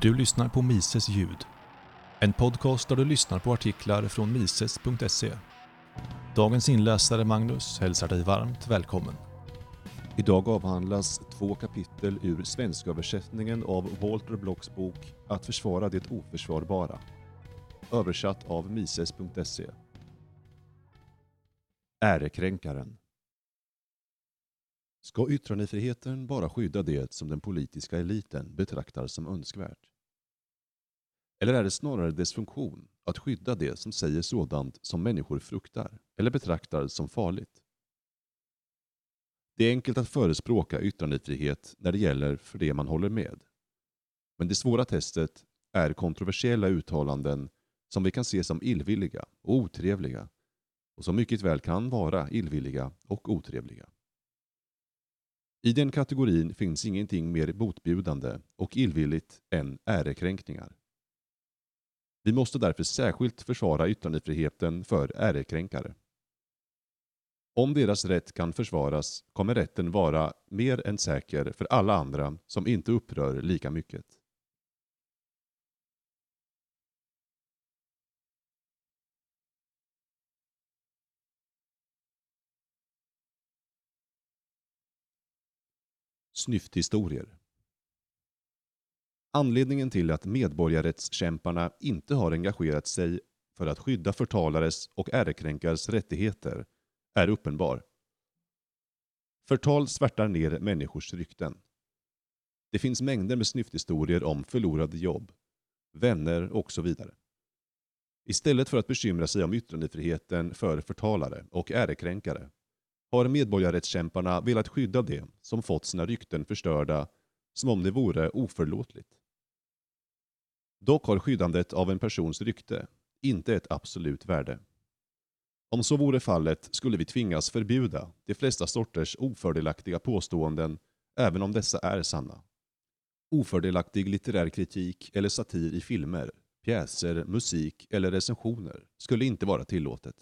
Du lyssnar på Mises ljud. En podcast där du lyssnar på artiklar från mises.se. Dagens inläsare Magnus hälsar dig varmt välkommen. Idag avhandlas två kapitel ur svensköversättningen av Walter Blocks bok Att försvara det oförsvarbara. Översatt av mises.se. Ärekränkaren Ska yttrandefriheten bara skydda det som den politiska eliten betraktar som önskvärt? Eller är det snarare dess funktion att skydda det som säger sådant som människor fruktar eller betraktar som farligt? Det är enkelt att förespråka yttrandefrihet när det gäller för det man håller med. Men det svåra testet är kontroversiella uttalanden som vi kan se som illvilliga och otrevliga och som mycket väl kan vara illvilliga och otrevliga. I den kategorin finns ingenting mer botbjudande och illvilligt än ärekränkningar. Vi måste därför särskilt försvara yttrandefriheten för ärekränkare. Om deras rätt kan försvaras kommer rätten vara mer än säker för alla andra som inte upprör lika mycket. Snyfthistorier Anledningen till att medborgarrättskämparna inte har engagerat sig för att skydda förtalares och ärekränkares rättigheter är uppenbar. Förtal svärtar ner människors rykten. Det finns mängder med snyfthistorier om förlorade jobb, vänner och så vidare. Istället för att bekymra sig om yttrandefriheten för förtalare och ärekränkare har medborgarrättskämparna velat skydda det som fått sina rykten förstörda som om det vore oförlåtligt. Dock har skyddandet av en persons rykte inte ett absolut värde. Om så vore fallet skulle vi tvingas förbjuda de flesta sorters ofördelaktiga påståenden även om dessa är sanna. Ofördelaktig litterär kritik eller satir i filmer, pjäser, musik eller recensioner skulle inte vara tillåtet.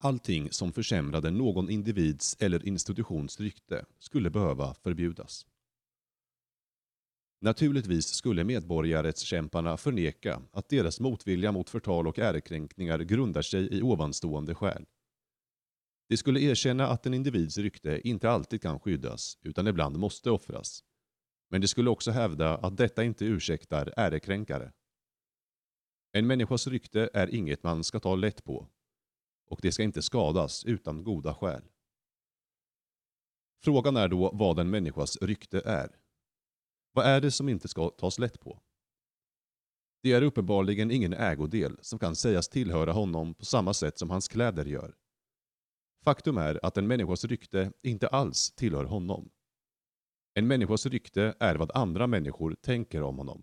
Allting som försämrade någon individs eller institutions rykte skulle behöva förbjudas. Naturligtvis skulle medborgarrättskämparna förneka att deras motvilja mot förtal och ärekränkningar grundar sig i ovanstående skäl. De skulle erkänna att en individs rykte inte alltid kan skyddas, utan ibland måste offras. Men de skulle också hävda att detta inte ursäktar ärekränkare. En människas rykte är inget man ska ta lätt på, och det ska inte skadas utan goda skäl. Frågan är då vad en människas rykte är. Vad är det som inte ska tas lätt på? Det är uppenbarligen ingen ägodel som kan sägas tillhöra honom på samma sätt som hans kläder gör. Faktum är att en människas rykte inte alls tillhör honom. En människas rykte är vad andra människor tänker om honom.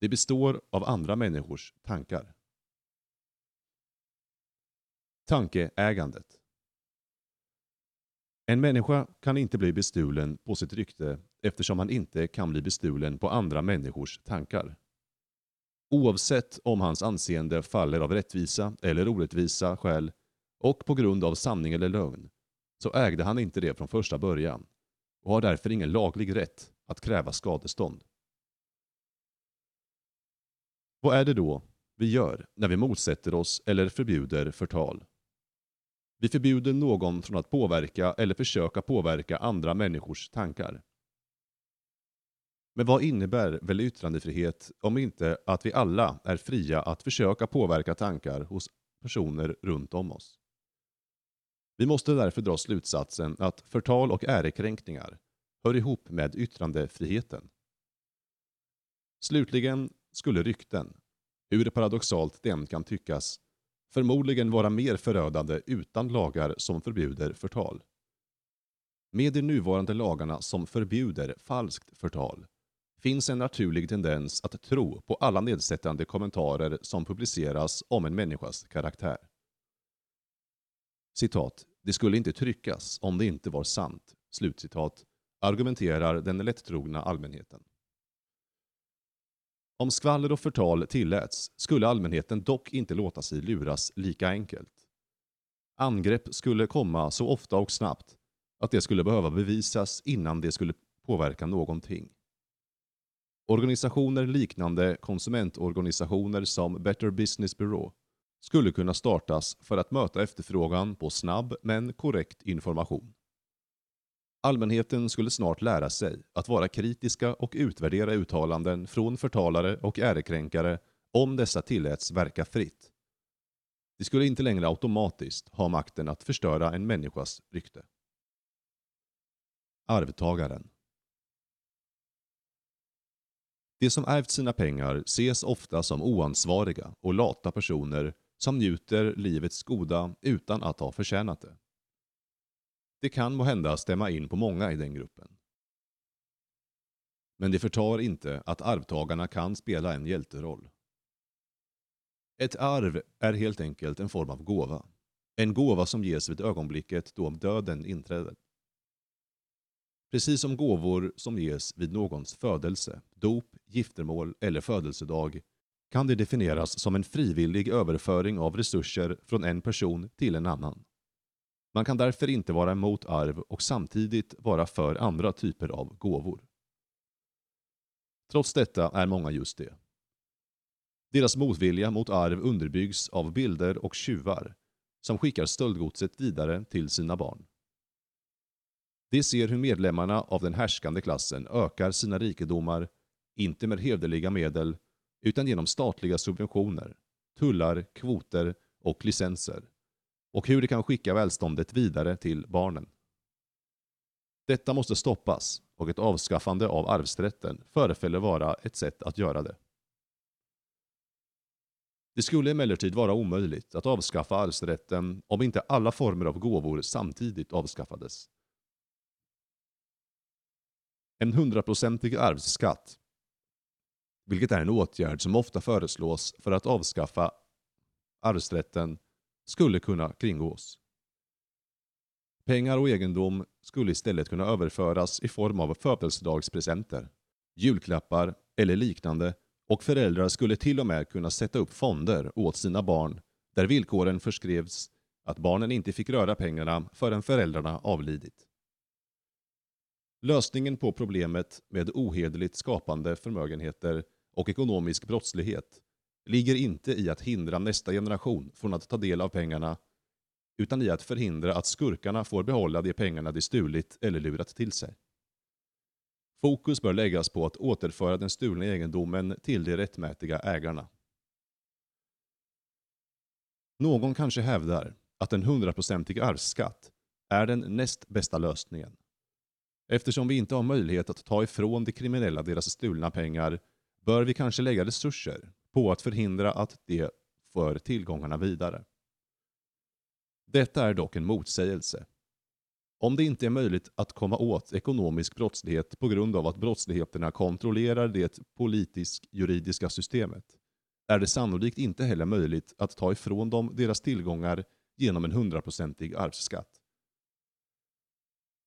Det består av andra människors tankar. Tankeägandet En människa kan inte bli bestulen på sitt rykte eftersom han inte kan bli bestulen på andra människors tankar. Oavsett om hans anseende faller av rättvisa eller orättvisa skäl och på grund av sanning eller lögn, så ägde han inte det från första början och har därför ingen laglig rätt att kräva skadestånd. Vad är det då vi gör när vi motsätter oss eller förbjuder förtal? Vi förbjuder någon från att påverka eller försöka påverka andra människors tankar. Men vad innebär väl yttrandefrihet om inte att vi alla är fria att försöka påverka tankar hos personer runt om oss? Vi måste därför dra slutsatsen att förtal och ärekränkningar hör ihop med yttrandefriheten. Slutligen skulle rykten, hur paradoxalt det än kan tyckas, förmodligen vara mer förödande utan lagar som förbjuder förtal. Med de nuvarande lagarna som förbjuder falskt förtal finns en naturlig tendens att tro på alla nedsättande kommentarer som publiceras om en människas karaktär. Citat, det skulle inte tryckas om det inte var sant, slutcitat, argumenterar den lättrogna allmänheten. Om skvaller och förtal tilläts skulle allmänheten dock inte låta sig luras lika enkelt. Angrepp skulle komma så ofta och snabbt att det skulle behöva bevisas innan det skulle påverka någonting. Organisationer liknande konsumentorganisationer som Better Business Bureau skulle kunna startas för att möta efterfrågan på snabb men korrekt information. Allmänheten skulle snart lära sig att vara kritiska och utvärdera uttalanden från förtalare och ärekränkare om dessa tilläts verka fritt. De skulle inte längre automatiskt ha makten att förstöra en människas rykte. Arvtagaren De som ärvt sina pengar ses ofta som oansvariga och lata personer som njuter livets goda utan att ha förtjänat det. Det kan måhända stämma in på många i den gruppen. Men det förtar inte att arvtagarna kan spela en hjälteroll. Ett arv är helt enkelt en form av gåva. En gåva som ges vid ögonblicket då döden inträder. Precis som gåvor som ges vid någons födelse, dop, giftermål eller födelsedag kan det definieras som en frivillig överföring av resurser från en person till en annan. Man kan därför inte vara emot arv och samtidigt vara för andra typer av gåvor. Trots detta är många just det. Deras motvilja mot arv underbyggs av bilder och tjuvar som skickar stöldgodset vidare till sina barn. De ser hur medlemmarna av den härskande klassen ökar sina rikedomar, inte med hederliga medel, utan genom statliga subventioner, tullar, kvoter och licenser, och hur de kan skicka välståndet vidare till barnen. Detta måste stoppas och ett avskaffande av arvsrätten förefaller vara ett sätt att göra det. Det skulle emellertid vara omöjligt att avskaffa arvsrätten om inte alla former av gåvor samtidigt avskaffades. En hundraprocentig arvsskatt, vilket är en åtgärd som ofta föreslås för att avskaffa arvsrätten, skulle kunna kringgås. Pengar och egendom skulle istället kunna överföras i form av födelsedagspresenter, julklappar eller liknande och föräldrar skulle till och med kunna sätta upp fonder åt sina barn där villkoren förskrevs att barnen inte fick röra pengarna förrän föräldrarna avlidit. Lösningen på problemet med ohederligt skapande förmögenheter och ekonomisk brottslighet ligger inte i att hindra nästa generation från att ta del av pengarna utan i att förhindra att skurkarna får behålla de pengarna de stulit eller lurat till sig. Fokus bör läggas på att återföra den stulna egendomen till de rättmätiga ägarna. Någon kanske hävdar att en hundraprocentig arvsskatt är den näst bästa lösningen. Eftersom vi inte har möjlighet att ta ifrån de kriminella deras stulna pengar bör vi kanske lägga resurser på att förhindra att de för tillgångarna vidare. Detta är dock en motsägelse. Om det inte är möjligt att komma åt ekonomisk brottslighet på grund av att brottsligheterna kontrollerar det politisk-juridiska systemet, är det sannolikt inte heller möjligt att ta ifrån dem deras tillgångar genom en hundraprocentig arvsskatt.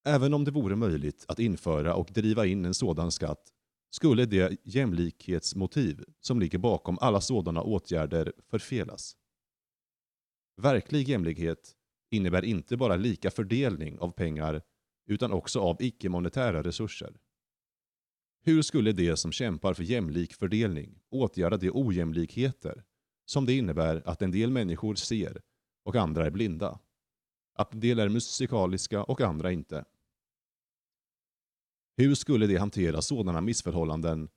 Även om det vore möjligt att införa och driva in en sådan skatt skulle det jämlikhetsmotiv som ligger bakom alla sådana åtgärder förfelas. Verklig jämlikhet innebär inte bara lika fördelning av pengar utan också av icke-monetära resurser. Hur skulle de som kämpar för jämlik fördelning åtgärda de ojämlikheter som det innebär att en del människor ser och andra är blinda? Att en del är musikaliska och andra inte? Hur skulle de hantera sådana missförhållanden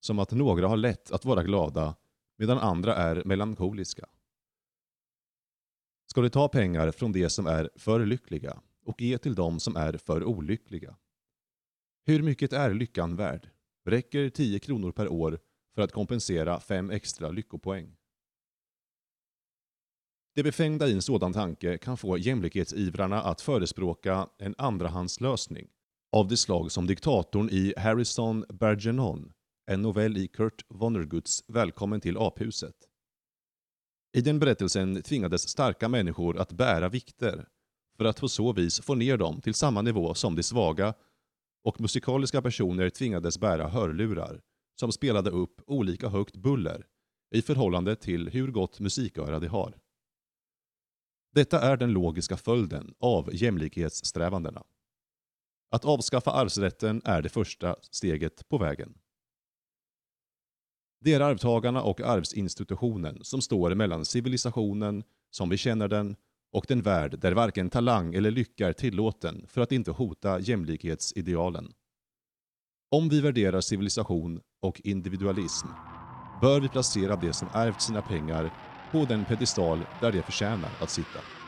som att några har lätt att vara glada medan andra är melankoliska? Ska de ta pengar från de som är för lyckliga och ge till de som är för olyckliga? Hur mycket är lyckan värd? Räcker 10 kronor per år för att kompensera fem extra lyckopoäng? Det befängda i en sådan tanke kan få jämlikhetsivrarna att förespråka en andrahandslösning av det slag som diktatorn i Harrison Bergeron, en novell i Kurt Vonneguts Välkommen till aphuset. I den berättelsen tvingades starka människor att bära vikter för att på så vis få ner dem till samma nivå som de svaga och musikaliska personer tvingades bära hörlurar som spelade upp olika högt buller i förhållande till hur gott musiköra de har. Detta är den logiska följden av jämlikhetssträvandena. Att avskaffa arvsrätten är det första steget på vägen. Det är arvtagarna och arvsinstitutionen som står mellan civilisationen, som vi känner den, och den värld där varken talang eller lycka är tillåten för att inte hota jämlikhetsidealen. Om vi värderar civilisation och individualism bör vi placera de som ärvt sina pengar på den pedestal där de förtjänar att sitta.